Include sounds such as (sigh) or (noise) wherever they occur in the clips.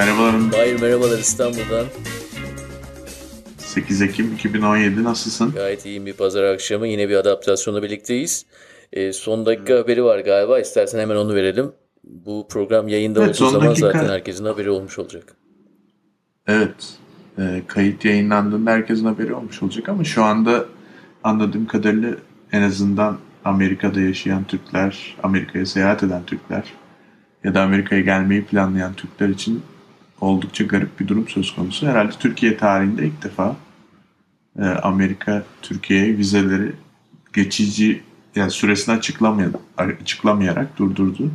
Merhabalar. Hayır merhabalar İstanbul'dan. 8 Ekim 2017 nasılsın? Gayet iyi bir pazar akşamı. Yine bir adaptasyonla birlikteyiz. E, son dakika haberi var galiba. İstersen hemen onu verelim. Bu program yayında Evet, olduğu zaman dakika. zaten herkesin haberi olmuş olacak. Evet. e, kayıt yayınlandığında herkesin haberi olmuş olacak ama şu anda anladığım kadarıyla en azından Amerika'da yaşayan Türkler, Amerika'ya seyahat eden Türkler ya da Amerika'ya gelmeyi planlayan Türkler için oldukça garip bir durum söz konusu. Herhalde Türkiye tarihinde ilk defa e, Amerika Türkiye'ye vizeleri geçici yani süresini açıklamayan, açıklamayarak durdurdu.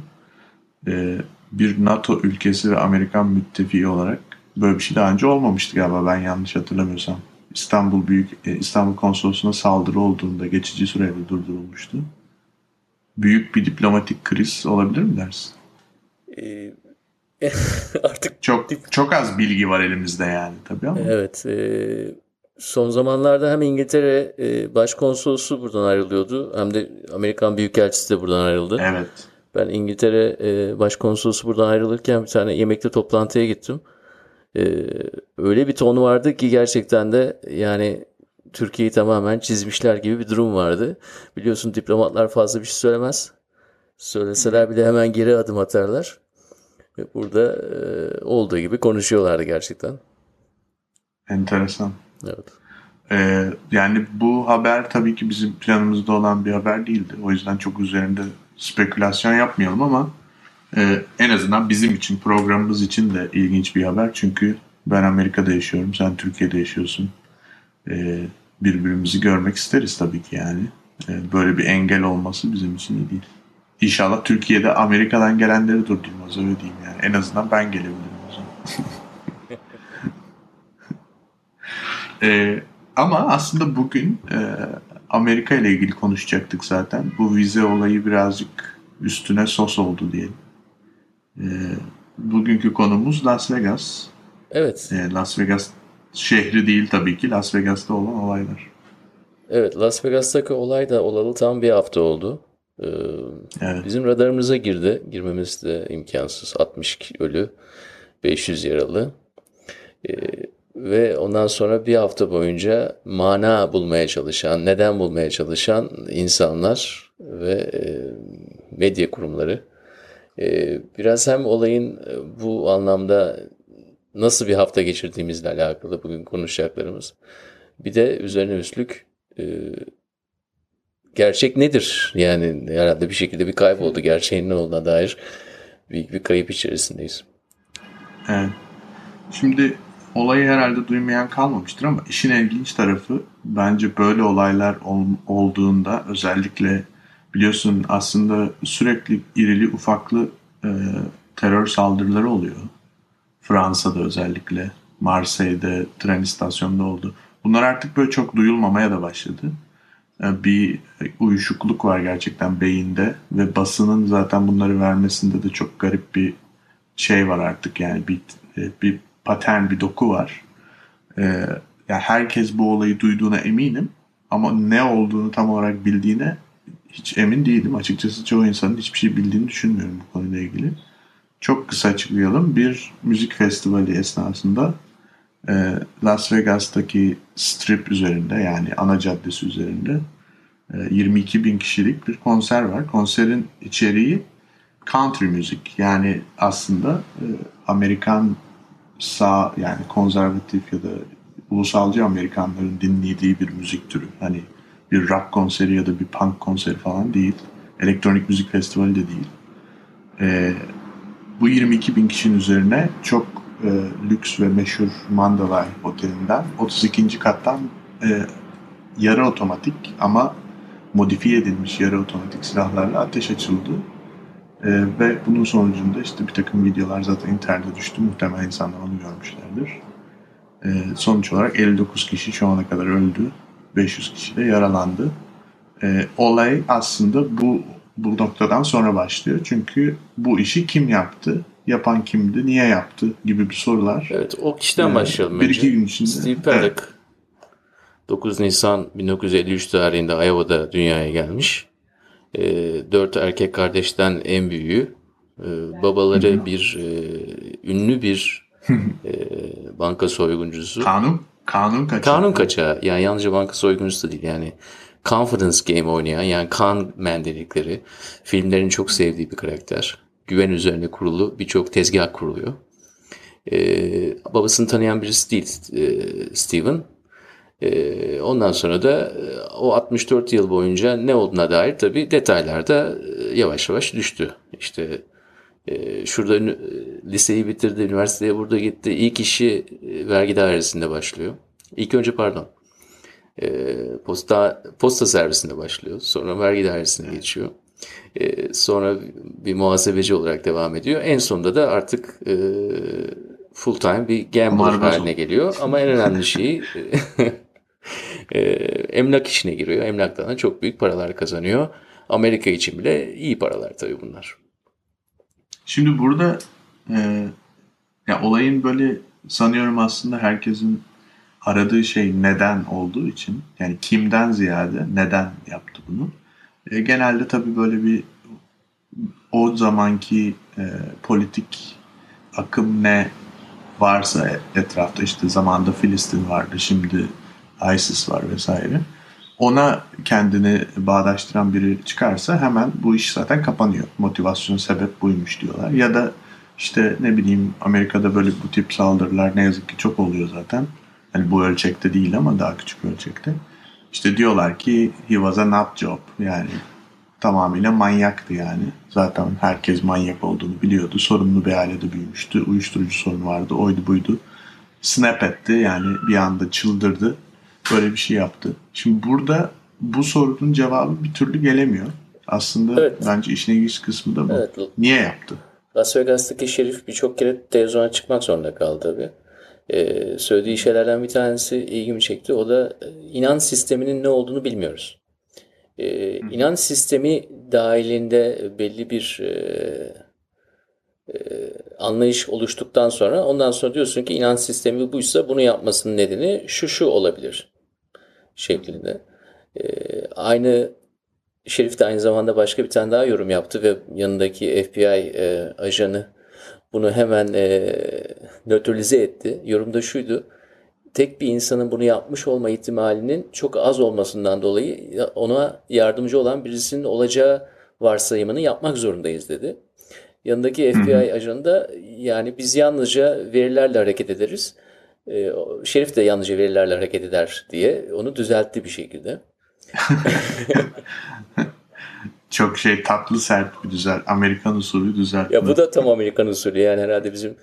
E, bir NATO ülkesi ve Amerikan müttefiği olarak böyle bir şey daha önce olmamıştı galiba ben yanlış hatırlamıyorsam. İstanbul Büyük e, İstanbul Konsolosluğu'na saldırı olduğunda geçici süreyle durdurulmuştu. Büyük bir diplomatik kriz olabilir mi dersin? (laughs) artık Çok çok az bilgi var elimizde yani tabii ama. evet e, son zamanlarda hem İngiltere e, başkonsolosu buradan ayrılıyordu hem de Amerikan Büyükelçisi de buradan ayrıldı. Evet. Ben İngiltere e, başkonsolosu buradan ayrılırken bir tane yemekte toplantıya gittim. E, öyle bir ton vardı ki gerçekten de yani Türkiye'yi tamamen çizmişler gibi bir durum vardı. Biliyorsun diplomatlar fazla bir şey söylemez. Söyleseler bile hemen geri adım atarlar. Ve burada e, olduğu gibi konuşuyorlardı gerçekten. Enteresan. Evet. Ee, yani bu haber tabii ki bizim planımızda olan bir haber değildi. O yüzden çok üzerinde spekülasyon yapmayalım ama e, en azından bizim için, programımız için de ilginç bir haber. Çünkü ben Amerika'da yaşıyorum, sen Türkiye'de yaşıyorsun. Ee, birbirimizi görmek isteriz tabii ki yani. Ee, böyle bir engel olması bizim için iyi değil. İnşallah Türkiye'de Amerika'dan gelenleri durdurmaz öyle diyeyim yani. En azından ben gelebilirim o zaman. (laughs) Ee, ama aslında bugün e, Amerika ile ilgili konuşacaktık zaten. Bu vize olayı birazcık üstüne sos oldu diyelim. Ee, bugünkü konumuz Las Vegas. Evet. Ee, Las Vegas şehri değil tabii ki Las Vegas'ta olan olaylar. Evet. Las Vegas'taki olay da olalı tam bir hafta oldu. Ee, Evet. Bizim radarımıza girdi. Girmemiz de imkansız. 60 ölü, 500 yaralı. Ee, ve ondan sonra bir hafta boyunca mana bulmaya çalışan, neden bulmaya çalışan insanlar ve e, medya kurumları. E, biraz hem olayın e, bu anlamda nasıl bir hafta geçirdiğimizle alakalı bugün konuşacaklarımız. Bir de üzerine üstlük e, gerçek nedir? Yani herhalde bir şekilde bir kayboldu. Gerçeğin ne olduğuna dair büyük bir kayıp içerisindeyiz. Evet. Şimdi olayı herhalde duymayan kalmamıştır ama işin ilginç tarafı bence böyle olaylar ol- olduğunda özellikle biliyorsun aslında sürekli irili ufaklı e, terör saldırıları oluyor. Fransa'da özellikle, Marseille'de, tren istasyonunda oldu. Bunlar artık böyle çok duyulmamaya da başladı. E, Bir uyuşukluk var gerçekten beyinde ve basının zaten bunları vermesinde de çok garip bir şey var artık yani bir bir patern bir doku var. Ee, ya herkes bu olayı duyduğuna eminim ama ne olduğunu tam olarak bildiğine hiç emin değilim. Açıkçası çoğu insanın hiçbir şey bildiğini düşünmüyorum bu konuyla ilgili. Çok kısa açıklayalım. Bir müzik festivali esnasında e, Las Vegas'taki strip üzerinde yani ana caddesi üzerinde e, 22 bin kişilik bir konser var. Konserin içeriği country müzik yani aslında e, Amerikan sağ yani konservatif ya da ulusalcı Amerikanların dinlediği bir müzik türü. Hani bir rock konseri ya da bir punk konseri falan değil. Elektronik müzik festivali de değil. E, bu 22 bin kişinin üzerine çok e, lüks ve meşhur Mandalay Oteli'nden 32. kattan e, yarı otomatik ama modifiye edilmiş yarı otomatik silahlarla ateş açıldı. Ee, ve bunun sonucunda işte bir takım videolar zaten internete düştü. Muhtemelen insanlar onu görmüşlerdir. Ee, sonuç olarak 59 kişi şu ana kadar öldü. 500 kişi de yaralandı. Ee, olay aslında bu bu noktadan sonra başlıyor. Çünkü bu işi kim yaptı? Yapan kimdi? Niye yaptı? Gibi bir sorular. Evet o kişiden Ee, başlayalım bir önce. iki gün içinde. Steve Paddock 9 Nisan 1953 tarihinde Iowa'da dünyaya gelmiş. E, dört erkek kardeşten en büyüğü. E, babaları bir e, ünlü bir (laughs) e, banka soyguncusu. Kanun kanun kaçağı. Kanun kaçağı. Yani yalnızca banka soyguncusu değil. Yani confidence game oynayan yani kan man dedikleri filmlerin çok sevdiği bir karakter. Güven üzerine kurulu birçok tezgah kuruluyor. Ee, babasını tanıyan birisi değil e, Steven. Ee, ondan sonra da e, o 64 yıl boyunca ne olduğuna dair tabii detaylar da e, yavaş yavaş düştü. İşte e, şurada e, liseyi bitirdi, üniversiteye burada gitti. İlk işi e, vergi dairesinde başlıyor. İlk önce pardon. E, posta posta servisinde başlıyor. Sonra vergi dairesine geçiyor. E, sonra bir muhasebeci olarak devam ediyor. En sonunda da artık e, full time bir gambler haline geliyor. Ama en önemli şeyi (laughs) e, emlak işine giriyor. Emlaktan da çok büyük paralar kazanıyor. Amerika için bile iyi paralar tabii bunlar. Şimdi burada e, ya olayın böyle sanıyorum aslında herkesin aradığı şey neden olduğu için yani kimden ziyade neden yaptı bunu. E, genelde tabii böyle bir o zamanki e, politik akım ne varsa etrafta işte zamanda Filistin vardı şimdi ISIS var vesaire. Ona kendini bağdaştıran biri çıkarsa hemen bu iş zaten kapanıyor. Motivasyon sebep buymuş diyorlar. Ya da işte ne bileyim Amerika'da böyle bu tip saldırılar ne yazık ki çok oluyor zaten. Hani bu ölçekte değil ama daha küçük ölçekte. İşte diyorlar ki he was a nut job yani tamamıyla manyaktı yani. Zaten herkes manyak olduğunu biliyordu. Sorunlu bir ailede büyümüştü. Uyuşturucu sorunu vardı. Oydu buydu. Snap etti yani bir anda çıldırdı. Böyle bir şey yaptı. Şimdi burada bu sorunun cevabı bir türlü gelemiyor. Aslında Evet. bence işin ilginç kısmı da bu. Evet. Niye yaptı? Las Vegas'taki şerif birçok kere televizyona çıkmak zorunda kaldı tabii. Ee, söylediği şeylerden bir tanesi ilgimi çekti. O da e, inanç sisteminin ne olduğunu bilmiyoruz. Ee, inanç sistemi dahilinde belli bir e, e, anlayış oluştuktan sonra ondan sonra diyorsun ki inanç sistemi buysa bunu yapmasının nedeni şu şu olabilir şeklinde. Ee, aynı Şerif de aynı zamanda başka bir tane daha yorum yaptı ve yanındaki FBI e, ajanı bunu hemen e, nötralize etti. Yorumda şuydu. Tek bir insanın bunu yapmış olma ihtimalinin çok az olmasından dolayı ona yardımcı olan birisinin olacağı varsayımını yapmak zorundayız dedi. Yanındaki FBI ajanı da yani biz yalnızca verilerle hareket ederiz. E, Şerif de yalnızca verilerle hareket eder diye onu düzeltti bir şekilde. (laughs) Çok şey tatlı sert bir düzel. Amerikan usulü düzeltme. Ya bu da tam Amerikan usulü yani herhalde bizim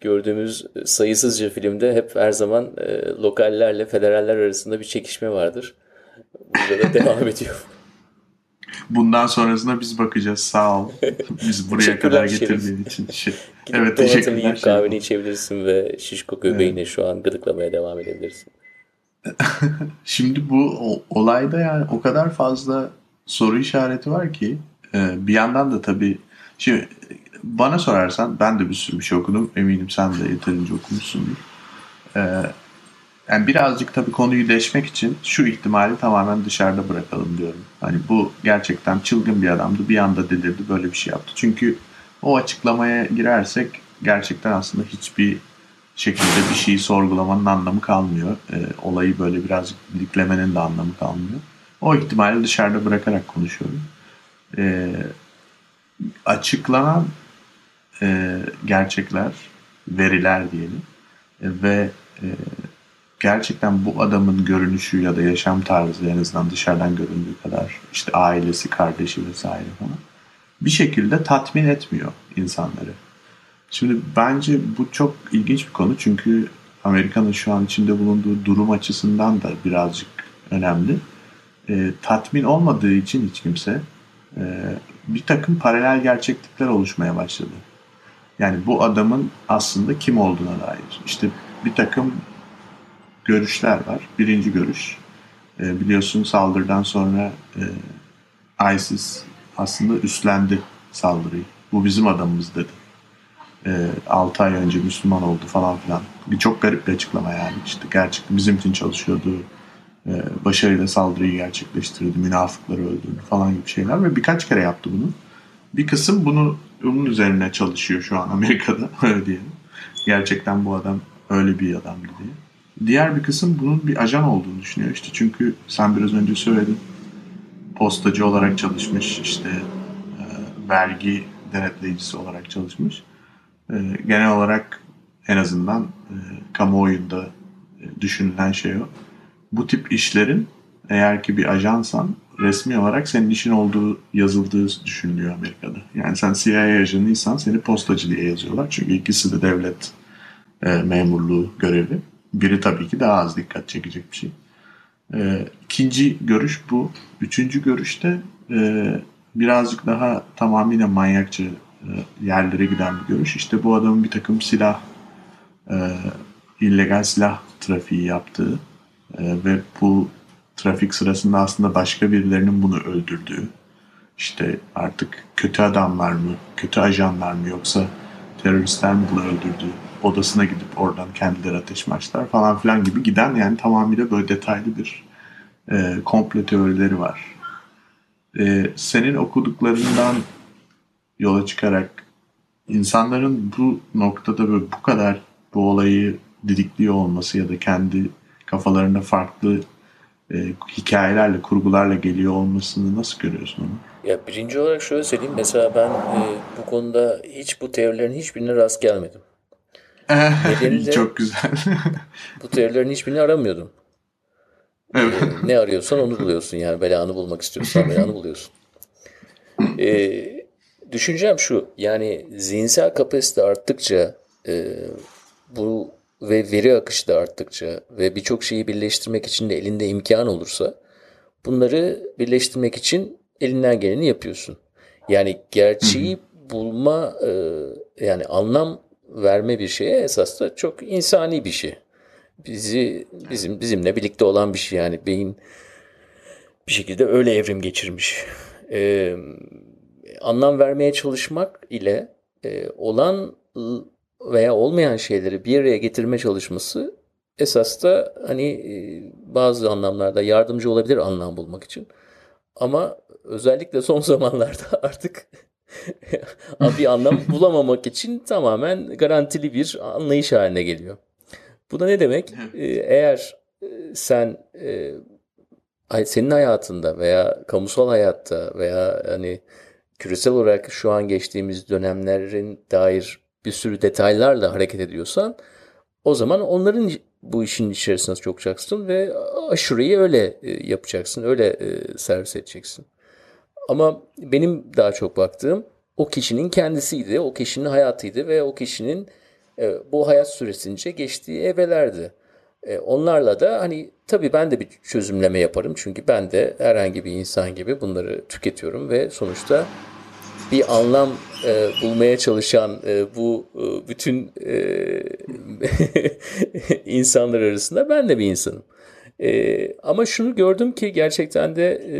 gördüğümüz sayısızca filmde hep her zaman e, lokallerle federaller arasında bir çekişme vardır. Burada da (laughs) devam ediyor. Bundan sonrasına biz bakacağız. Sağ ol. Biz buraya kadar getirdiğin için. (laughs) Şey- Evet teşekkürler. yiyip kahveni içebilirsin ve şişko göbeğine şu an gıdıklamaya devam edebilirsin. (laughs) Şimdi bu olayda yani o kadar fazla soru işareti var ki e, bir yandan da tabii şimdi bana sorarsan ben de bir sürü bir şey okudum. Eminim sen de yeterince okumuşsundur. E, yani birazcık tabii konuyu deşmek için şu ihtimali tamamen dışarıda bırakalım diyorum. Hani bu gerçekten çılgın bir adamdı. Bir anda delirdi böyle bir şey yaptı. Çünkü o açıklamaya girersek gerçekten aslında hiçbir şekilde bir şeyi sorgulamanın anlamı kalmıyor. E, olayı böyle birazcık diklemenin de anlamı kalmıyor. O ihtimali dışarıda bırakarak konuşuyorum. E, açıklanan e, gerçekler, veriler diyelim E, ve e, gerçekten bu adamın görünüşü ya da yaşam tarzı en azından dışarıdan göründüğü kadar işte ailesi, kardeşi vesaire falan bir şekilde tatmin etmiyor insanları. Şimdi bence bu çok ilginç bir konu çünkü Amerika'nın şu an içinde bulunduğu durum açısından da birazcık önemli. E, tatmin olmadığı için hiç kimse e, bir takım paralel gerçeklikler oluşmaya başladı. Yani bu adamın aslında kim olduğuna dair. İşte bir takım görüşler var. Birinci görüş. E, biliyorsun saldırıdan sonra e, ISIS aslında üstlendi saldırıyı. Bu bizim adamımız dedi. E, 6 ay önce Müslüman oldu falan filan. Bir çok garip bir açıklama yani. İşte gerçekten bizim için çalışıyordu. E, başarıyla saldırıyı gerçekleştirdi. Münafıkları öldürdü falan gibi şeyler ve birkaç kere yaptı bunu. Bir kısım bunu bunun üzerine çalışıyor şu an Amerika'da (laughs) öyle diyelim. gerçekten bu adam öyle bir adamdı diye. Diğer bir kısım bunun bir ajan olduğunu düşünüyor işte çünkü sen biraz önce söyledin postacı olarak çalışmış işte e, vergi denetleyicisi olarak çalışmış. E, genel olarak en azından e, kamuoyunda düşünülen şey o. Bu tip işlerin eğer ki bir ajansan resmi olarak senin işin olduğu yazıldığı düşünülüyor Amerika'da. Yani sen CIA ajanıysan seni postacı diye yazıyorlar. Çünkü ikisi de devlet e, memurluğu görevi. Biri tabii ki daha az dikkat çekecek bir şey. E, ikinci görüş bu. Üçüncü görüşte e, birazcık daha tamamıyla manyakça e, yerlere giden bir görüş. İşte bu adamın bir takım silah, e, illegal silah trafiği yaptığı e, ve bu trafik sırasında aslında başka birilerinin bunu öldürdüğü, işte artık kötü adamlar mı, kötü ajanlar mı yoksa teröristler mi bunu öldürdü, odasına gidip oradan kendileri ateş maçlar falan filan gibi giden yani tamamıyla böyle detaylı bir e, komple teorileri var. E, senin okuduklarından yola çıkarak insanların bu noktada böyle bu kadar bu olayı didikliyor olması ya da kendi kafalarında farklı e, hikayelerle, kurgularla geliyor olmasını nasıl görüyorsun onu? Ya birinci olarak şöyle söyleyeyim. Mesela ben e, bu konuda hiç bu teorilerin hiçbirine rast gelmedim. Nedeni (laughs) de Çok güzel. (laughs) bu teorilerin hiçbirini aramıyordum. Evet. E, ne arıyorsan onu buluyorsun yani. Belanı bulmak istiyorsan belanı buluyorsun. E, düşüncem şu. Yani zihinsel kapasite arttıkça e, bu ve veri akışı da arttıkça ve birçok şeyi birleştirmek için de elinde imkan olursa bunları birleştirmek için elinden geleni yapıyorsun. Yani gerçeği bulma e, yani anlam verme bir şeye esas da çok insani bir şey. Bizi bizim bizimle birlikte olan bir şey yani beyin bir şekilde öyle evrim geçirmiş. Ee, anlam vermeye çalışmak ile e, olan veya olmayan şeyleri bir araya getirme çalışması esas da hani e, bazı anlamlarda yardımcı olabilir anlam bulmak için. Ama özellikle son (laughs) zamanlarda artık (laughs) bir anlam (laughs) bulamamak için tamamen garantili bir anlayış haline geliyor. Bu da ne demek? E, eğer e, sen senin hayatında veya kamusal hayatta veya hani küresel olarak şu an geçtiğimiz dönemlerin dair bir sürü detaylarla hareket ediyorsan o zaman onların bu işin içerisine sokacaksın ve aşureyi öyle e, yapacaksın, öyle e, servis edeceksin. Ama benim daha çok baktığım o kişinin kendisiydi, o kişinin hayatıydı ve o kişinin e, bu hayat süresince geçtiği evrelerdi. Onlarla da hani tabii ben de bir çözümleme yaparım çünkü ben de herhangi bir insan gibi bunları tüketiyorum ve sonuçta bir anlam e, bulmaya çalışan e, bu e, bütün e, (laughs) insanlar arasında ben de bir insanım. E, ama şunu gördüm ki gerçekten de e,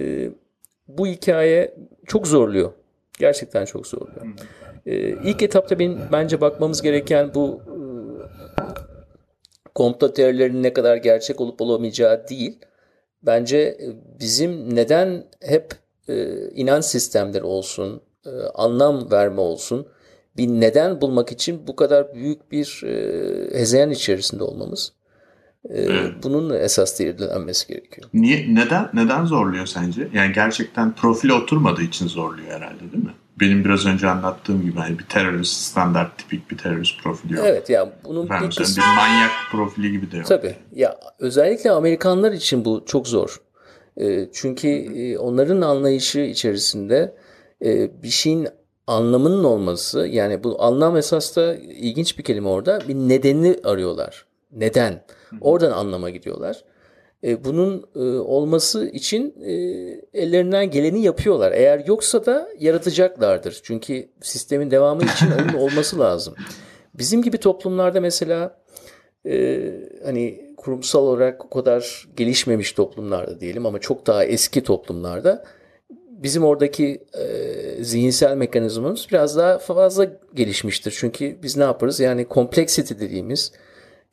bu hikaye çok zorluyor. Gerçekten çok zorluyor. E, ilk etapta benim bence bakmamız gereken bu e, komplo teorilerinin ne kadar gerçek olup olamayacağı değil. Bence bizim neden hep e, inanç sistemleri olsun, e, anlam verme olsun, bir neden bulmak için bu kadar büyük bir e, hezeyan içerisinde olmamız. E. Bunun esas değerlenmesi gerekiyor. Niye, neden, neden zorluyor sence? Yani gerçekten profile oturmadığı için zorluyor herhalde değil mi? Benim biraz önce anlattığım gibi hani bir terörist standart tipik bir terörist profili yok. Evet ya yani bunun ben bir, kısmı... bir manyak profili gibi de yok. Tabii. Ya özellikle Amerikanlar için bu çok zor. E, çünkü e, onların anlayışı içerisinde e, bir şeyin anlamının olması yani bu anlam esas da ilginç bir kelime orada bir nedenini arıyorlar. Neden? Oradan anlama gidiyorlar. E, bunun e, olması için e, ellerinden geleni yapıyorlar. Eğer yoksa da yaratacaklardır. Çünkü sistemin devamı için onun (laughs) olması lazım. Bizim gibi toplumlarda mesela e, hani kurumsal olarak o kadar gelişmemiş toplumlarda diyelim ama çok daha eski toplumlarda bizim oradaki e, zihinsel mekanizmamız biraz daha fazla gelişmiştir. Çünkü biz ne yaparız? Yani complexity dediğimiz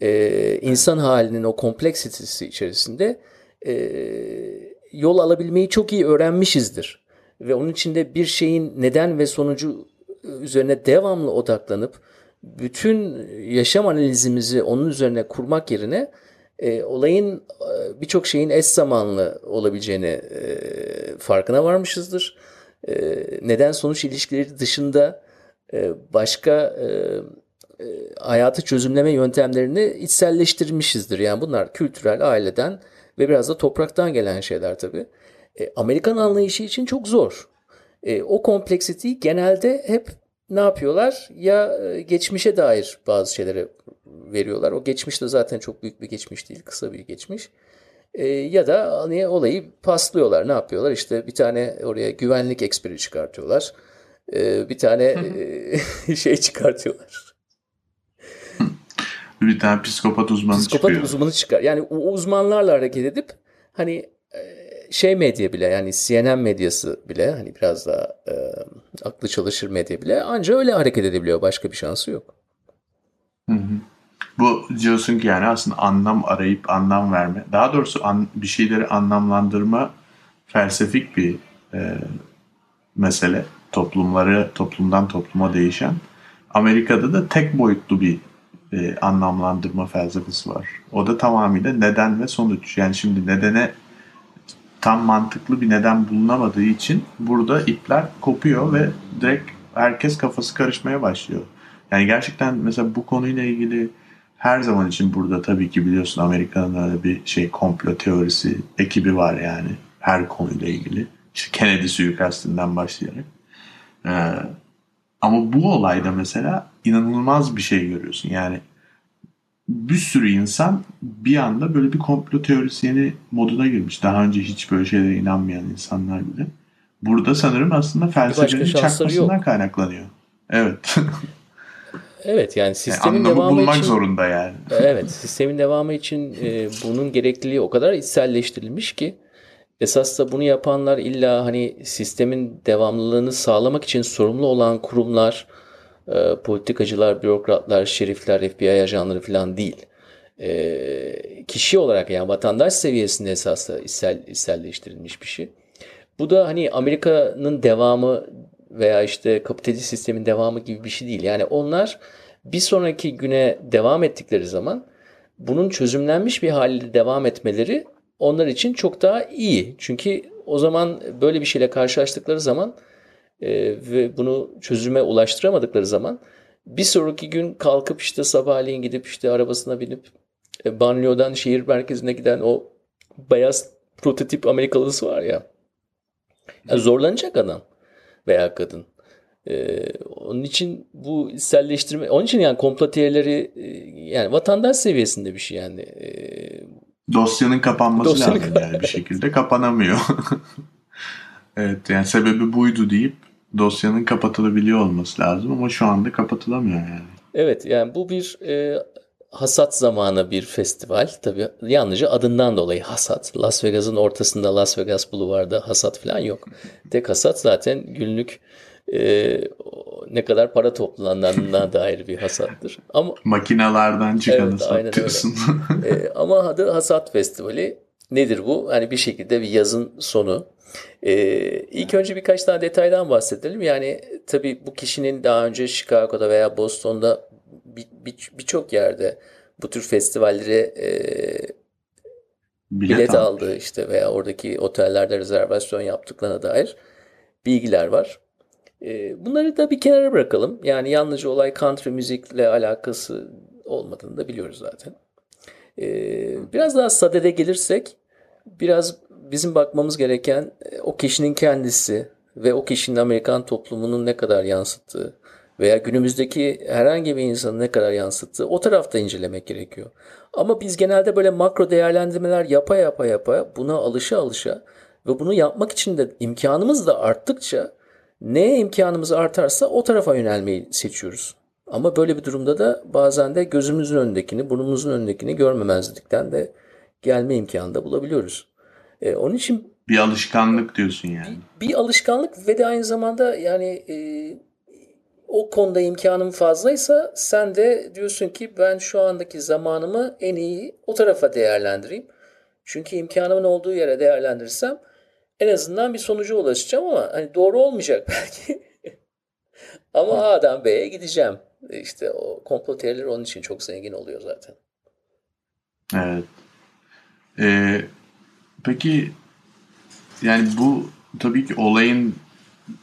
e, insan halinin o kompleksitesi içerisinde e, yol alabilmeyi çok iyi öğrenmişizdir. Ve onun içinde bir şeyin neden ve sonucu üzerine devamlı odaklanıp bütün yaşam analizimizi onun üzerine kurmak yerine e, olayın e, birçok şeyin eş zamanlı olabileceğini e, farkına varmışızdır. E, neden sonuç ilişkileri dışında e, başka e, e, hayatı çözümleme yöntemlerini içselleştirmişizdir. Yani bunlar kültürel, aileden ve biraz da topraktan gelen şeyler tabii. E, Amerikan anlayışı için çok zor. E, o kompleksiteyi genelde hep ne yapıyorlar? Ya e, geçmişe dair bazı şeylere veriyorlar. O geçmiş de zaten çok büyük bir geçmiş değil, kısa bir geçmiş. E, ya da hani olayı paslıyorlar. Ne yapıyorlar? İşte bir tane oraya güvenlik eksperi çıkartıyorlar. E, bir tane e, (laughs) şey çıkartıyorlar. Bir tane psikopat uzmanı psikopat çıkıyor. uzmanı çıkar. Yani o uzmanlarla hareket edip hani e, şey medya bile yani CNN medyası bile hani biraz daha e, aklı çalışır medya bile anca öyle hareket edebiliyor. Başka bir şansı yok. Hı hı. Bu diyorsun ki yani aslında anlam arayıp anlam verme. Daha doğrusu an, bir şeyleri anlamlandırma felsefik bir e, mesele. Toplumları toplumdan topluma değişen. Amerika'da da tek boyutlu bir e, anlamlandırma felsefesi var. O da tamamıyla neden ve sonuç. Yani şimdi nedene tam mantıklı bir neden bulunamadığı için burada ipler kopuyor ve direkt herkes kafası karışmaya başlıyor. Yani gerçekten mesela bu konuyla ilgili her zaman için burada tabii ki biliyorsun Amerika'nın öyle bir şey komplo teorisi ekibi var yani her konuyla ilgili. İşte Kennedy suikastinden başlayarak. Ee, ama bu olayda mesela inanılmaz bir şey görüyorsun. Yani bir sürü insan bir anda böyle bir komplo teorisyeni moduna girmiş. Daha önce hiç böyle şeylere inanmayan insanlar bile. Burada sanırım aslında felsefenin çakmasından yok. kaynaklanıyor. Evet. (laughs) evet yani sistemin yani devamı bulmak için, zorunda yani. evet sistemin devamı için e, bunun gerekliliği o kadar içselleştirilmiş ki esas da bunu yapanlar illa hani sistemin devamlılığını sağlamak için sorumlu olan kurumlar, e, politikacılar, bürokratlar, şerifler, FBI ajanları falan değil. E, kişi olarak yani vatandaş seviyesinde esasında içsel, içselleştirilmiş bir şey. Bu da hani Amerika'nın devamı veya işte kapitalist sistemin devamı gibi bir şey değil. Yani onlar bir sonraki güne devam ettikleri zaman bunun çözümlenmiş bir haliyle devam etmeleri onlar için çok daha iyi. Çünkü o zaman böyle bir şeyle karşılaştıkları zaman e, ve bunu çözüme ulaştıramadıkları zaman bir sonraki gün kalkıp işte sabahleyin gidip işte arabasına binip e, banliyöden şehir merkezine giden o beyaz prototip Amerikalısı var ya. Yani zorlanacak adam veya kadın. Ee, onun için bu içselleştirme, onun için yani komplo teorileri e, yani vatandaş seviyesinde bir şey yani. Ee, Dosyanın kapanması Dosyanın lazım yani bir şekilde kapanamıyor. (laughs) evet yani sebebi buydu deyip dosyanın kapatılabiliyor olması lazım ama şu anda kapatılamıyor yani. Evet yani bu bir e, hasat zamanı bir festival. Tabii yalnızca adından dolayı hasat. Las Vegas'ın ortasında Las Vegas Boulevard'da hasat falan yok. Tek hasat zaten günlük e, ne kadar para toplandığına dair bir hasattır. Ama makinalardan çıkanı evet, satıyorsun. e, ama adı Hasat Festivali. Nedir bu? Hani bir şekilde bir yazın sonu. Ee, ilk önce birkaç tane detaydan bahsedelim. Yani tabii bu kişinin daha önce Chicago'da veya Boston'da birçok bir, bir yerde bu tür festivallere e, bilet, bilet aldığı işte veya oradaki otellerde rezervasyon yaptıklarına dair bilgiler var. E, bunları da bir kenara bırakalım. Yani yalnızca olay country müzikle alakası olmadığını da biliyoruz zaten. E, biraz daha sadede gelirsek biraz bizim bakmamız gereken e, o kişinin kendisi ve o kişinin Amerikan toplumunun ne kadar yansıttığı veya günümüzdeki herhangi bir insanın ne kadar yansıttığı o tarafta incelemek gerekiyor. Ama biz genelde böyle makro değerlendirmeler yapa yapa yapa buna alışa alışa ve bunu yapmak için de imkanımız da arttıkça neye imkanımız artarsa o tarafa yönelmeyi seçiyoruz. Ama böyle bir durumda da bazen de gözümüzün önündekini, burnumuzun önündekini görmemezlikten de gelme imkanı da bulabiliyoruz. E, onun için bir alışkanlık diyorsun yani. Bir, bir alışkanlık ve de aynı zamanda yani e, o konuda imkanım fazlaysa sen de diyorsun ki ben şu andaki zamanımı en iyi o tarafa değerlendireyim. Çünkü imkanımın olduğu yere değerlendirirsem en azından bir sonuca ulaşacağım ama hani doğru olmayacak (laughs) belki. ama A'dan B'ye gideceğim. İşte o komplo teorileri onun için çok zengin oluyor zaten. Evet. Ee, peki yani bu tabii ki olayın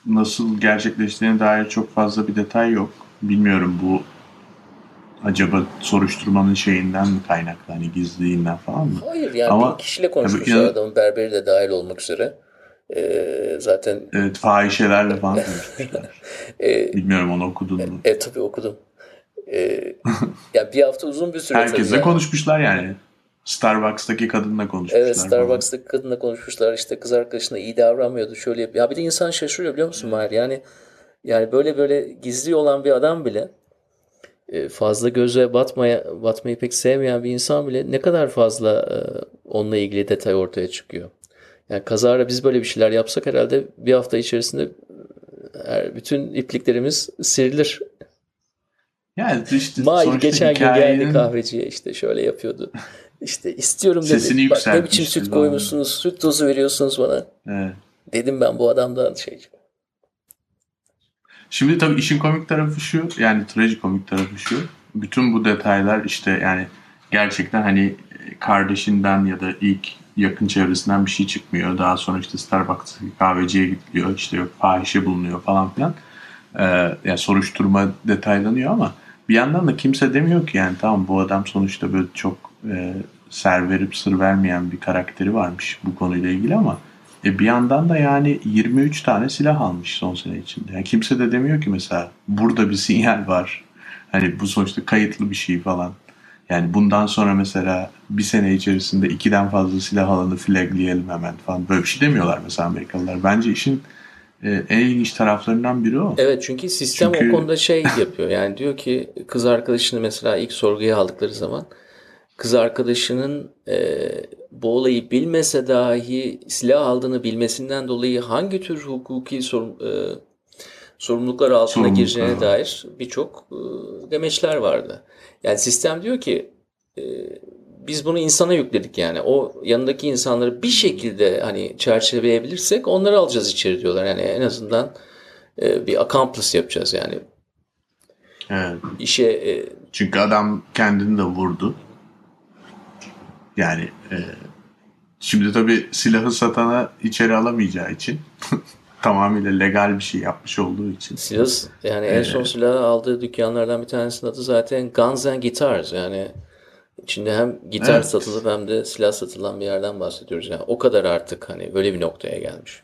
nasıl gerçekleştiğine dair çok fazla bir detay yok. Bilmiyorum bu acaba soruşturmanın şeyinden mi kaynaklı hani gizliliğinden falan mı? Hayır yani Ama, bir kişiyle konuşmuşlar yani, adamın berberi de dahil olmak üzere. Ee, zaten Evet fahişelerle falan konuşmuşlar. (laughs) ee, Bilmiyorum onu okudun mu? E, e tabii okudum. Ee, ya bir hafta uzun bir süre Herkesle konuşmuşlar yani. Starbucks'taki kadınla konuşmuşlar. Evet Starbucks'taki falan. kadınla konuşmuşlar. İşte kız arkadaşına iyi davranmıyordu. Şöyle Ya bir de insan şaşırıyor biliyor musun Mahir? Yani yani böyle böyle gizli olan bir adam bile e, fazla göze batmaya batmayı pek sevmeyen bir insan bile ne kadar fazla e, onunla ilgili detay ortaya çıkıyor. Yani kazara biz böyle bir şeyler yapsak herhalde bir hafta içerisinde her, bütün ipliklerimiz serilir. Yani işte Mahir geçen gün geldi kahveciye işte şöyle yapıyordu. (laughs) İşte istiyorum dedi. Sesini Bak ne biçim süt koymuşsunuz, süt tozu veriyorsunuz bana. Evet. Dedim ben bu adamdan şey. Şimdi tabii işin komik tarafı şu, yani trajikomik tarafı şu. Bütün bu detaylar işte yani gerçekten hani kardeşinden ya da ilk yakın çevresinden bir şey çıkmıyor. Daha sonra işte Starbucks'taki kahveciye gidiliyor. işte yok fahişe bulunuyor falan filan. Ee, yani soruşturma detaylanıyor ama bir yandan da kimse demiyor ki yani tamam bu adam sonuçta böyle çok e, ser verip sır vermeyen bir karakteri varmış bu konuyla ilgili ama e, bir yandan da yani 23 tane silah almış son sene içinde. Yani kimse de demiyor ki mesela burada bir sinyal var. Hani bu sonuçta kayıtlı bir şey falan. Yani bundan sonra mesela bir sene içerisinde ikiden fazla silah alanı flagleyelim hemen falan. Böyle bir şey demiyorlar mesela Amerikalılar. Bence işin e, en ilginç taraflarından biri o. Evet çünkü sistem çünkü... o konuda şey yapıyor. Yani diyor ki kız arkadaşını mesela ilk sorguya aldıkları zaman kız arkadaşının e, bu olayı bilmese dahi silah aldığını bilmesinden dolayı hangi tür hukuki sorun, e, sorumluluklar altına gireceğine dair birçok e, demeçler vardı. Yani sistem diyor ki e, biz bunu insana yükledik yani. O yanındaki insanları bir şekilde hani çerçeveleyebilirsek onları alacağız içeri diyorlar. Yani en azından e, bir accomplice yapacağız yani. Evet. İşe e, çünkü adam kendini de vurdu. Yani e, şimdi tabii silahı satana içeri alamayacağı için (laughs) tamamıyla legal bir şey yapmış olduğu için. Silah yani en son silahı aldığı dükkanlardan bir tanesinin adı zaten Guns and Guitars yani içinde hem gitar evet. satılıp hem de silah satılan bir yerden bahsediyoruz. Yani o kadar artık hani böyle bir noktaya gelmiş.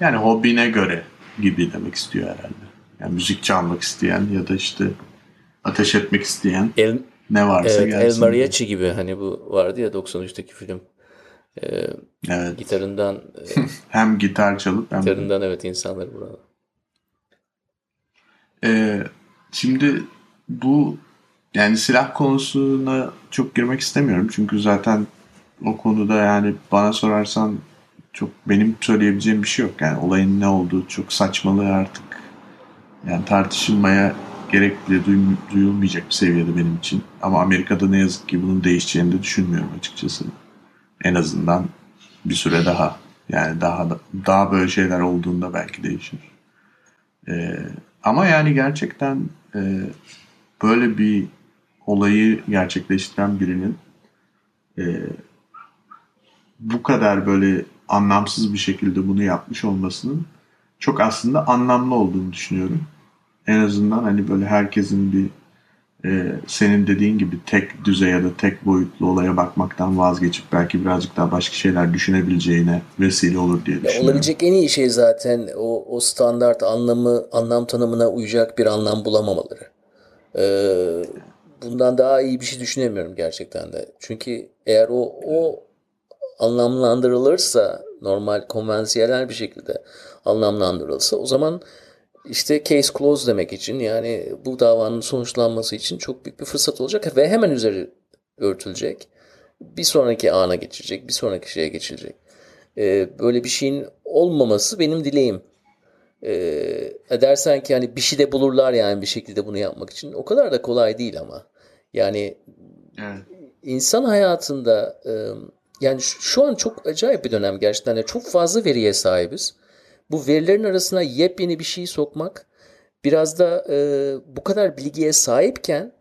Yani hobine göre gibi demek istiyor herhalde. Yani müzik çalmak isteyen ya da işte ateş etmek isteyen. El, ne varsa evet, gelsin. El Mariachi gibi hani bu vardı ya 93'teki film. Ee, evet. Gitarından e, (laughs) hem gitar çalıp hem gitarından evet insanları burada. Ee, şimdi bu yani silah konusuna çok girmek istemiyorum çünkü zaten o konuda yani bana sorarsan çok benim söyleyebileceğim bir şey yok. Yani olayın ne olduğu çok saçmalığı artık yani tartışılmaya gerek bile duyulmayacak bir seviyede benim için. Ama Amerika'da ne yazık ki bunun değişeceğini de düşünmüyorum açıkçası. En azından bir süre daha. Yani daha daha böyle şeyler olduğunda belki değişir. Ee, ama yani gerçekten e, böyle bir olayı gerçekleştiren birinin e, bu kadar böyle anlamsız bir şekilde bunu yapmış olmasının çok aslında anlamlı olduğunu düşünüyorum en azından hani böyle herkesin bir e, senin dediğin gibi tek düzey ya da tek boyutlu olaya bakmaktan vazgeçip belki birazcık daha başka şeyler düşünebileceğine vesile olur diye düşünüyorum. Ya olabilecek en iyi şey zaten o, o standart anlamı, anlam tanımına uyacak bir anlam bulamamaları. Ee, bundan daha iyi bir şey düşünemiyorum gerçekten de. Çünkü eğer o, o anlamlandırılırsa normal konvansiyonel bir şekilde anlamlandırılsa o zaman işte case close demek için yani bu davanın sonuçlanması için çok büyük bir fırsat olacak ve hemen üzeri örtülecek. Bir sonraki ana geçecek, bir sonraki şeye geçilecek. Ee, böyle bir şeyin olmaması benim dileğim. Ee, dersen ki hani bir şey de bulurlar yani bir şekilde bunu yapmak için. O kadar da kolay değil ama. Yani evet. insan hayatında e, yani şu an çok acayip bir dönem gerçekten. Yani çok fazla veriye sahibiz bu verilerin arasına yepyeni bir şey sokmak biraz da e, bu kadar bilgiye sahipken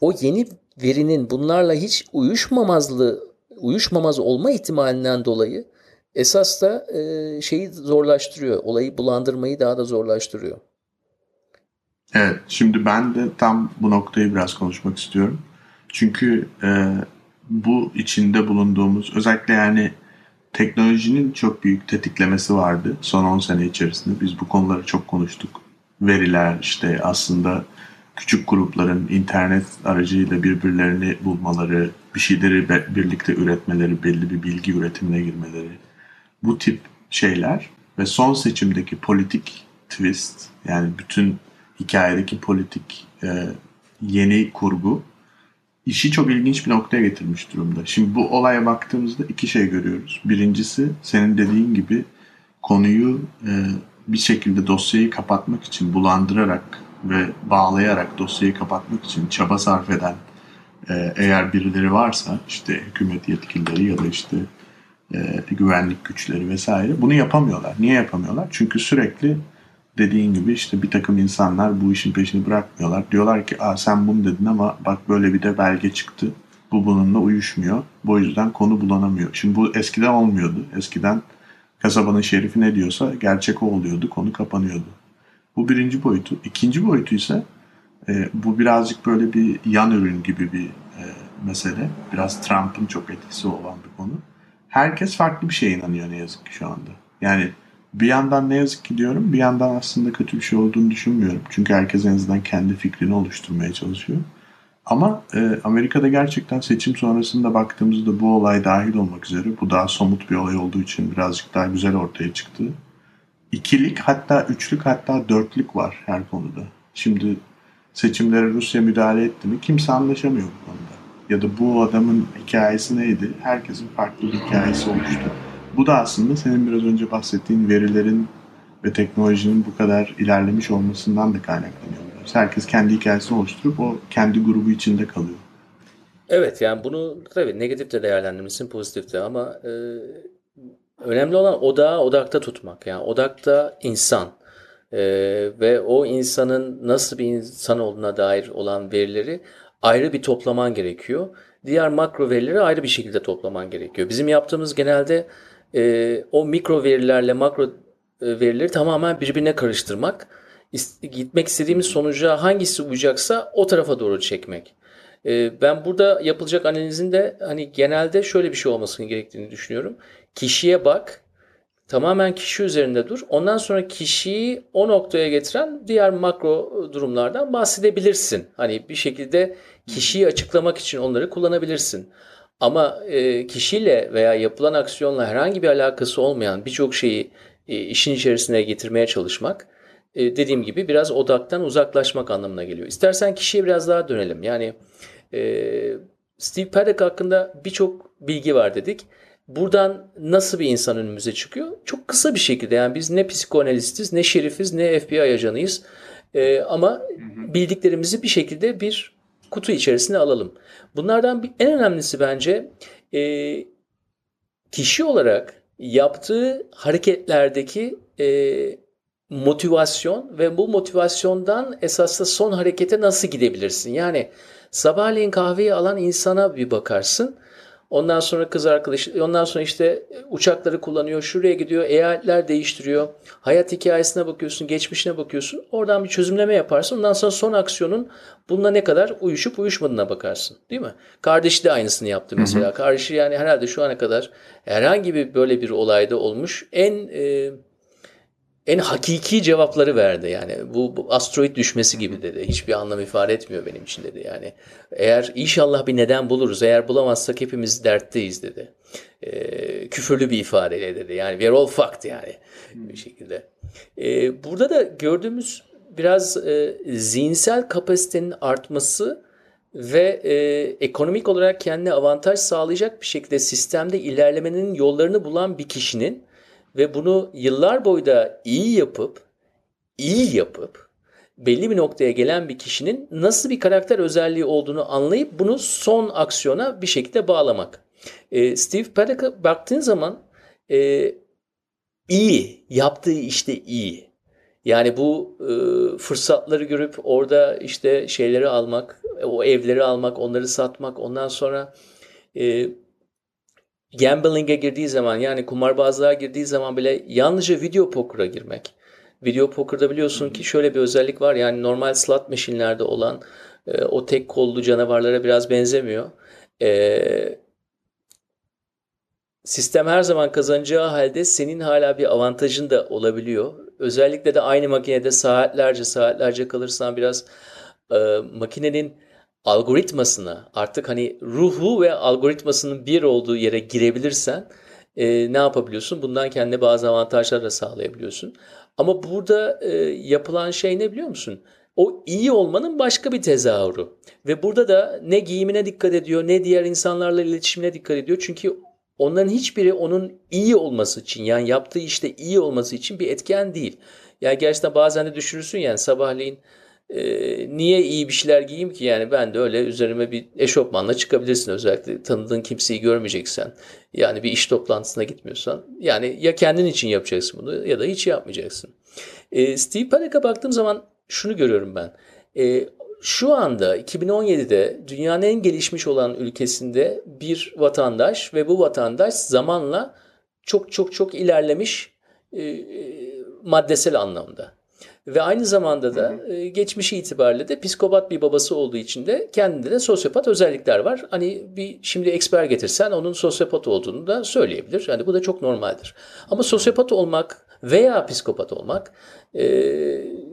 o yeni verinin bunlarla hiç uyuşmamazlığı uyuşmamaz olma ihtimalinden dolayı esas da e, şeyi zorlaştırıyor. Olayı bulandırmayı daha da zorlaştırıyor. Evet, şimdi ben de tam bu noktayı biraz konuşmak istiyorum. Çünkü e, bu içinde bulunduğumuz özellikle yani teknolojinin çok büyük tetiklemesi vardı son 10 sene içerisinde. Biz bu konuları çok konuştuk. Veriler işte aslında küçük grupların internet aracıyla birbirlerini bulmaları, bir şeyleri birlikte üretmeleri, belli bir bilgi üretimine girmeleri. Bu tip şeyler ve son seçimdeki politik twist yani bütün hikayedeki politik e, yeni kurgu işi çok ilginç bir noktaya getirmiş durumda. Şimdi bu olaya baktığımızda iki şey görüyoruz. Birincisi senin dediğin gibi konuyu e, bir şekilde dosyayı kapatmak için bulandırarak ve bağlayarak dosyayı kapatmak için çaba sarf eden e, eğer birileri varsa işte hükümet yetkilileri ya da işte e, güvenlik güçleri vesaire bunu yapamıyorlar. Niye yapamıyorlar? Çünkü sürekli dediğin gibi işte bir takım insanlar bu işin peşini bırakmıyorlar. Diyorlar ki Aa, sen bunu dedin ama bak böyle bir de belge çıktı. Bu bununla uyuşmuyor. Bu yüzden konu bulanamıyor. Şimdi bu eskiden olmuyordu. Eskiden kasabanın şerifi ne diyorsa gerçek o oluyordu. Konu kapanıyordu. Bu birinci boyutu. İkinci boyutu ise e, bu birazcık böyle bir yan ürün gibi bir e, mesele. Biraz Trump'ın çok etkisi olan bir konu. Herkes farklı bir şeye inanıyor ne yazık ki şu anda. Yani bir yandan ne yazık ki diyorum bir yandan aslında kötü bir şey olduğunu düşünmüyorum. Çünkü herkes en azından kendi fikrini oluşturmaya çalışıyor. Ama e, Amerika'da gerçekten seçim sonrasında baktığımızda bu olay dahil olmak üzere bu daha somut bir olay olduğu için birazcık daha güzel ortaya çıktı. İkilik hatta üçlük hatta dörtlük var her konuda. Şimdi seçimlere Rusya müdahale etti mi kimse anlaşamıyor bu konuda. Ya da bu adamın hikayesi neydi? Herkesin farklı bir hikayesi oluştu. Bu da aslında senin biraz önce bahsettiğin verilerin ve teknolojinin bu kadar ilerlemiş olmasından da kaynaklanıyor. Herkes kendi hikayesini oluşturup o kendi grubu içinde kalıyor. Evet yani bunu tabii negatif de değerlendirmişsin pozitif de ama e, önemli olan odağı odakta tutmak. Yani odakta insan e, ve o insanın nasıl bir insan olduğuna dair olan verileri ayrı bir toplaman gerekiyor. Diğer makro verileri ayrı bir şekilde toplaman gerekiyor. Bizim yaptığımız genelde e, o mikro verilerle makro e, verileri tamamen birbirine karıştırmak. Gitmek istediğimiz sonuca hangisi uyacaksa o tarafa doğru çekmek. E, ben burada yapılacak analizin de hani genelde şöyle bir şey olmasını gerektiğini düşünüyorum. Kişiye bak, tamamen kişi üzerinde dur. Ondan sonra kişiyi o noktaya getiren diğer makro durumlardan bahsedebilirsin. Hani bir şekilde kişiyi açıklamak için onları kullanabilirsin. Ama e, kişiyle veya yapılan aksiyonla herhangi bir alakası olmayan birçok şeyi e, işin içerisine getirmeye çalışmak e, dediğim gibi biraz odaktan uzaklaşmak anlamına geliyor. İstersen kişiye biraz daha dönelim. Yani e, Steve Paddock hakkında birçok bilgi var dedik. Buradan nasıl bir insan önümüze çıkıyor? Çok kısa bir şekilde yani biz ne psikoanalistiz, ne şerifiz, ne FBI ajanıyız. E, ama bildiklerimizi bir şekilde bir kutu içerisine alalım. Bunlardan bir, en önemlisi bence e, kişi olarak yaptığı hareketlerdeki e, motivasyon ve bu motivasyondan esasında son harekete nasıl gidebilirsin? Yani sabahleyin kahveyi alan insana bir bakarsın. Ondan sonra kız arkadaş, ondan sonra işte uçakları kullanıyor, şuraya gidiyor, eyaletler değiştiriyor. Hayat hikayesine bakıyorsun, geçmişine bakıyorsun. Oradan bir çözümleme yaparsın. Ondan sonra son aksiyonun bununla ne kadar uyuşup uyuşmadığına bakarsın. Değil mi? Kardeşi de aynısını yaptı mesela. Hı hı. Kardeşi yani herhalde şu ana kadar herhangi bir böyle bir olayda olmuş en e, en hakiki cevapları verdi. Yani bu, bu asteroid düşmesi gibi dedi. Hiçbir anlam ifade etmiyor benim için dedi. Yani eğer inşallah bir neden buluruz eğer bulamazsak hepimiz dertteyiz dedi. Ee, küfürlü bir ifadeyle dedi. Yani we're all fucked yani bir şekilde. Ee, burada da gördüğümüz biraz e, zihinsel kapasitenin artması ve e, ekonomik olarak kendine avantaj sağlayacak bir şekilde sistemde ilerlemenin yollarını bulan bir kişinin ve bunu yıllar boyu da iyi yapıp iyi yapıp belli bir noktaya gelen bir kişinin nasıl bir karakter özelliği olduğunu anlayıp bunu son aksiyona bir şekilde bağlamak. E, Steve Paddock'a baktığın zaman e, iyi, yaptığı işte iyi. Yani bu e, fırsatları görüp orada işte şeyleri almak, o evleri almak, onları satmak, ondan sonra e, gambling'e girdiği zaman yani kumarbazlığa girdiği zaman bile yalnızca video poker'a girmek. Video poker'da biliyorsun ki şöyle bir özellik var yani normal slot machine'lerde olan e, o tek kollu canavarlara biraz benzemiyor. E, sistem her zaman kazanacağı halde senin hala bir avantajın da olabiliyor. Özellikle de aynı makinede saatlerce saatlerce kalırsan biraz e, makinenin algoritmasına artık hani ruhu ve algoritmasının bir olduğu yere girebilirsen e, ne yapabiliyorsun? Bundan kendine bazı avantajlar da sağlayabiliyorsun. Ama burada e, yapılan şey ne biliyor musun? O iyi olmanın başka bir tezahürü. Ve burada da ne giyimine dikkat ediyor, ne diğer insanlarla iletişimine dikkat ediyor. Çünkü onların hiçbiri onun iyi olması için, yani yaptığı işte iyi olması için bir etken değil. Yani gerçekten bazen de düşürürsün yani sabahleyin e, niye iyi bir şeyler giyeyim ki yani ben de öyle üzerime bir eşofmanla çıkabilirsin özellikle tanıdığın kimseyi görmeyeceksen yani bir iş toplantısına gitmiyorsan yani ya kendin için yapacaksın bunu ya da hiç yapmayacaksın. E, Steve Paddock'a baktığım zaman şunu görüyorum ben. E, şu anda 2017'de dünyanın en gelişmiş olan ülkesinde bir vatandaş ve bu vatandaş zamanla çok çok çok ilerlemiş e, e maddesel anlamda. Ve aynı zamanda da e, geçmişi itibariyle de psikopat bir babası olduğu için de kendinde de sosyopat özellikler var. Hani bir şimdi eksper getirsen onun sosyopat olduğunu da söyleyebilir. Yani bu da çok normaldir. Ama sosyopat olmak veya psikopat olmak e,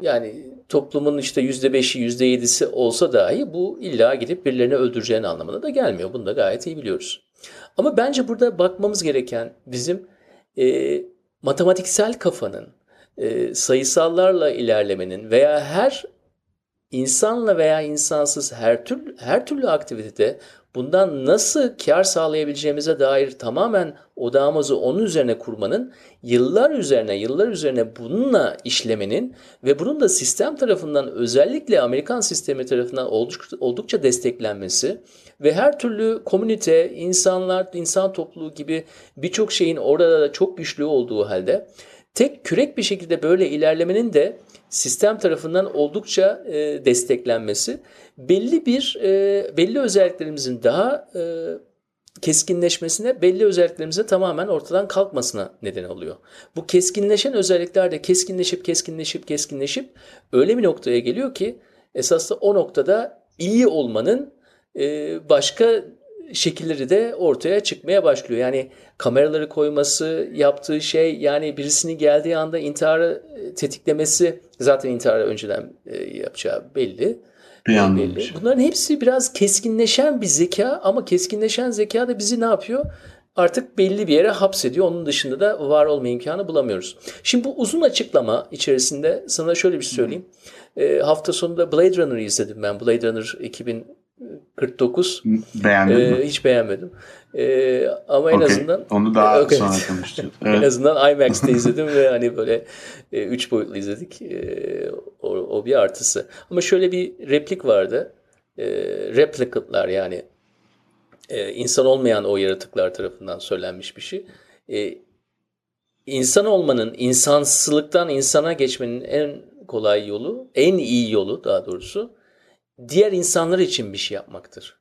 yani toplumun işte yüzde beşi yüzde yedisi olsa dahi bu illa gidip birilerini öldüreceğin anlamına da gelmiyor. Bunu da gayet iyi biliyoruz. Ama bence burada bakmamız gereken bizim e, matematiksel kafanın e, sayısallarla ilerlemenin veya her insanla veya insansız her türlü her türlü aktivitede bundan nasıl kar sağlayabileceğimize dair tamamen odağımızı onun üzerine kurmanın, yıllar üzerine, yıllar üzerine bununla işlemenin ve bunun da sistem tarafından özellikle Amerikan sistemi tarafından oldukça, desteklenmesi ve her türlü komünite, insanlar, insan topluluğu gibi birçok şeyin orada da çok güçlü olduğu halde tek kürek bir şekilde böyle ilerlemenin de sistem tarafından oldukça e, desteklenmesi belli bir e, belli özelliklerimizin daha e, keskinleşmesine, belli özelliklerimizin tamamen ortadan kalkmasına neden oluyor. Bu keskinleşen özellikler de keskinleşip keskinleşip keskinleşip öyle bir noktaya geliyor ki esasında o noktada iyi olmanın e, başka şekilleri de ortaya çıkmaya başlıyor. Yani kameraları koyması, yaptığı şey yani birisini geldiği anda intiharı e, tetiklemesi zaten intiharı önceden e, yapacağı belli. belli. Bunların hepsi biraz keskinleşen bir zeka ama keskinleşen zeka da bizi ne yapıyor? Artık belli bir yere hapsediyor. Onun dışında da var olma imkanı bulamıyoruz. Şimdi bu uzun açıklama içerisinde sana şöyle bir şey söyleyeyim. E, hafta sonunda Blade Runner'ı izledim ben. Blade Runner 2000 49. Beğendin ee, mi? Hiç beğenmedim. Ee, ama en okay. azından onu daha (laughs) okay. sonra konuşacağız. (laughs) Evet. en azından IMAX'te (laughs) izledim ve hani böyle e, üç boyutlu izledik. E, o, o bir artısı. Ama şöyle bir replik vardı. E, replicantlar yani e, insan olmayan o yaratıklar tarafından söylenmiş bir şey. E, insan olmanın, insansılıktan insana geçmenin en kolay yolu, en iyi yolu daha doğrusu diğer insanlar için bir şey yapmaktır.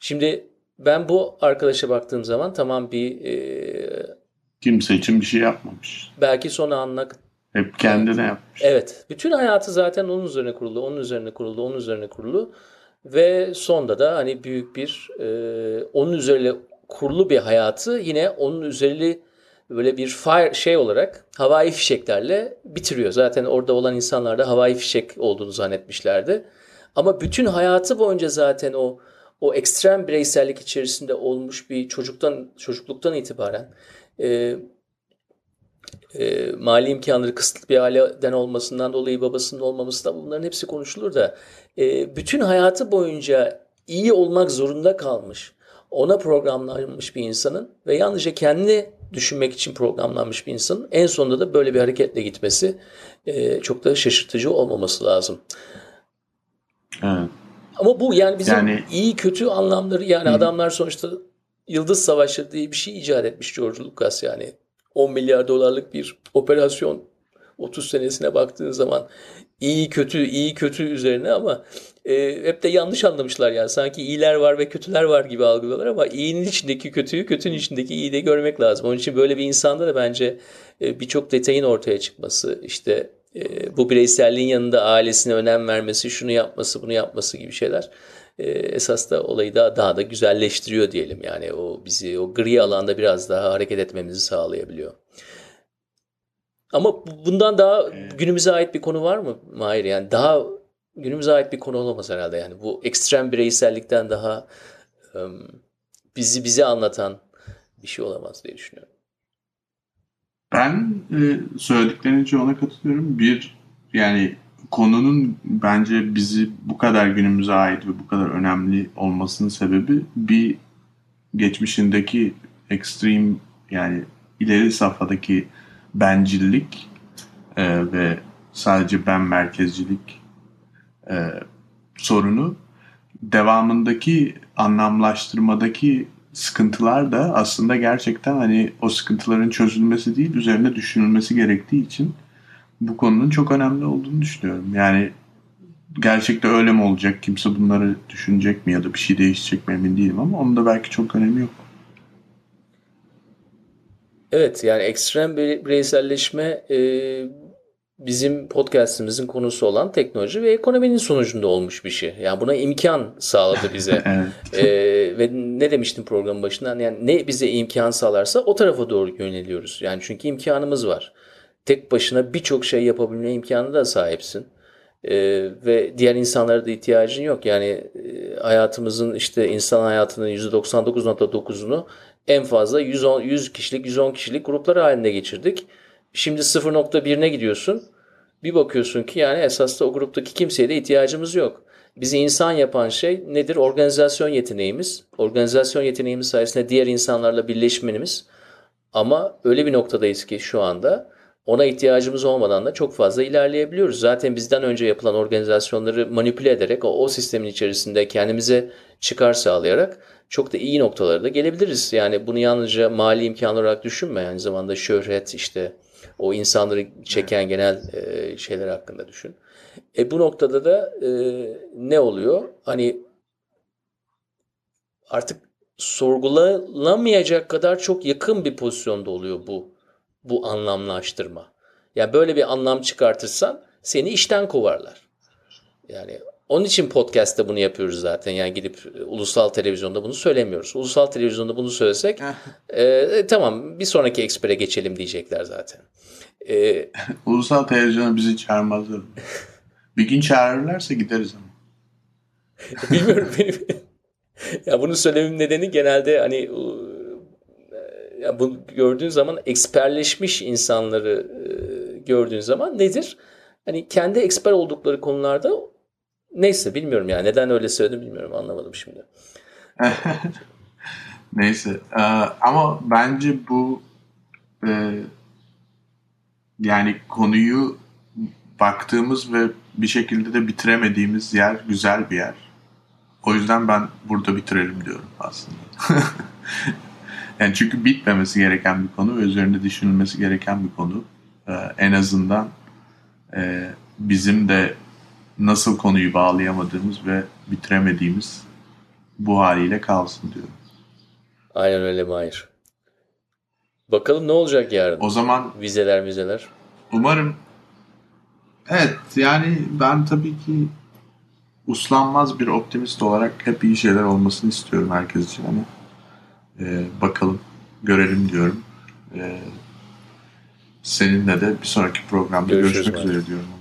Şimdi ben bu arkadaşa baktığım zaman tamam bir e, kimse için bir şey yapmamış. Belki son anla hep kendine yapmış. Evet. Bütün hayatı zaten onun üzerine kurulu, onun üzerine kurulu, onun üzerine kurulu ve sonda da hani büyük bir e, onun üzerine kurulu bir hayatı yine onun üzerine böyle bir fire şey olarak havai fişeklerle bitiriyor. Zaten orada olan insanlar da havai fişek olduğunu zannetmişlerdi. Ama bütün hayatı boyunca zaten o o ekstrem bireysellik içerisinde olmuş bir çocuktan çocukluktan itibaren e, e, mali imkanları kısıtlı bir aileden olmasından dolayı babasının olmaması da bunların hepsi konuşulur da e, bütün hayatı boyunca iyi olmak zorunda kalmış ona programlanmış bir insanın ve yalnızca kendi düşünmek için programlanmış bir insanın en sonunda da böyle bir hareketle gitmesi e, çok da şaşırtıcı olmaması lazım. Evet. Ama bu yani bizim yani, iyi kötü anlamları yani hı. adamlar sonuçta Yıldız Savaşları diye bir şey icat etmiş George Lucas yani 10 milyar dolarlık bir operasyon 30 senesine baktığın zaman iyi kötü iyi kötü üzerine ama e, hep de yanlış anlamışlar yani. Sanki iyiler var ve kötüler var gibi algılıyorlar ama iyinin içindeki kötüyü, kötünün içindeki iyiyi de görmek lazım. Onun için böyle bir insanda da bence e, birçok detayın ortaya çıkması, işte e, bu bireyselliğin yanında ailesine önem vermesi, şunu yapması, bunu yapması gibi şeyler e, esas da olayı da daha da güzelleştiriyor diyelim. Yani o bizi o gri alanda biraz daha hareket etmemizi sağlayabiliyor. Ama bundan daha günümüze ait bir konu var mı Mahir? Yani daha günümüze ait bir konu olamaz herhalde. Yani bu ekstrem bireysellikten daha bizi bize anlatan bir şey olamaz diye düşünüyorum. Ben e, söylediklerinin çoğuna katılıyorum. Bir yani konunun bence bizi bu kadar günümüze ait ve bu kadar önemli olmasının sebebi bir geçmişindeki ekstrem yani ileri safhadaki bencillik e, ve sadece ben merkezcilik e, sorunu devamındaki anlamlaştırmadaki sıkıntılar da aslında gerçekten hani o sıkıntıların çözülmesi değil üzerine düşünülmesi gerektiği için bu konunun çok önemli olduğunu düşünüyorum. Yani gerçekten öyle mi olacak? Kimse bunları düşünecek mi ya da bir şey değişecek mi emin değilim ama onun da belki çok önemi yok. Evet yani ekstrem bireyselleşme e, bizim podcastimizin konusu olan teknoloji ve ekonominin sonucunda olmuş bir şey. Yani buna imkan sağladı bize. (laughs) evet. ee, ve ne demiştim programın başından yani ne bize imkan sağlarsa o tarafa doğru yöneliyoruz. Yani çünkü imkanımız var. Tek başına birçok şey yapabilme imkanı da sahipsin. Ee, ve diğer insanlara da ihtiyacın yok. Yani e, hayatımızın işte insan hayatının %99.9'unu en fazla 110, 100 kişilik 110 kişilik gruplar halinde geçirdik. Şimdi 0.1'ine gidiyorsun. Bir bakıyorsun ki yani esasında o gruptaki kimseye de ihtiyacımız yok. Bizi insan yapan şey nedir? Organizasyon yeteneğimiz. Organizasyon yeteneğimiz sayesinde diğer insanlarla birleşmemiz. Ama öyle bir noktadayız ki şu anda ona ihtiyacımız olmadan da çok fazla ilerleyebiliyoruz. Zaten bizden önce yapılan organizasyonları manipüle ederek o, o sistemin içerisinde kendimize çıkar sağlayarak çok da iyi noktalara da gelebiliriz. Yani bunu yalnızca mali imkan olarak düşünme. Aynı zamanda şöhret işte o insanları çeken genel e, şeyler hakkında düşün. E bu noktada da e, ne oluyor? Hani artık sorgulanamayacak kadar çok yakın bir pozisyonda oluyor bu bu anlamlaştırma. Yani böyle bir anlam çıkartırsan seni işten kovarlar. Yani onun için podcast'te bunu yapıyoruz zaten. Yani gidip e, ulusal televizyonda bunu söylemiyoruz. Ulusal televizyonda bunu söylesek e, e, tamam bir sonraki ekspere geçelim diyecekler zaten. E, (laughs) ulusal televizyona bizi çağırmazlar. bir gün çağırırlarsa gideriz ama. (laughs) Bilmiyorum benim. ya bunu söylememin nedeni genelde hani e, ya bunu gördüğün zaman eksperleşmiş insanları gördüğün zaman nedir? Hani kendi eksper oldukları konularda Neyse bilmiyorum yani. Neden öyle söyledim bilmiyorum. Anlamadım şimdi. (laughs) Neyse. Ee, ama bence bu e, yani konuyu baktığımız ve bir şekilde de bitiremediğimiz yer güzel bir yer. O yüzden ben burada bitirelim diyorum aslında. (laughs) yani çünkü bitmemesi gereken bir konu ve üzerinde düşünülmesi gereken bir konu. Ee, en azından e, bizim de nasıl konuyu bağlayamadığımız ve bitiremediğimiz bu haliyle kalsın diyorum. Aynen öyle Mahir. Bakalım ne olacak yarın? O zaman vizeler vizeler. Umarım evet yani ben tabii ki uslanmaz bir optimist olarak hep iyi şeyler olmasını istiyorum herkes için ama e, bakalım görelim diyorum. E, seninle de bir sonraki programda Görüşürüz görüşmek üzere diyorum.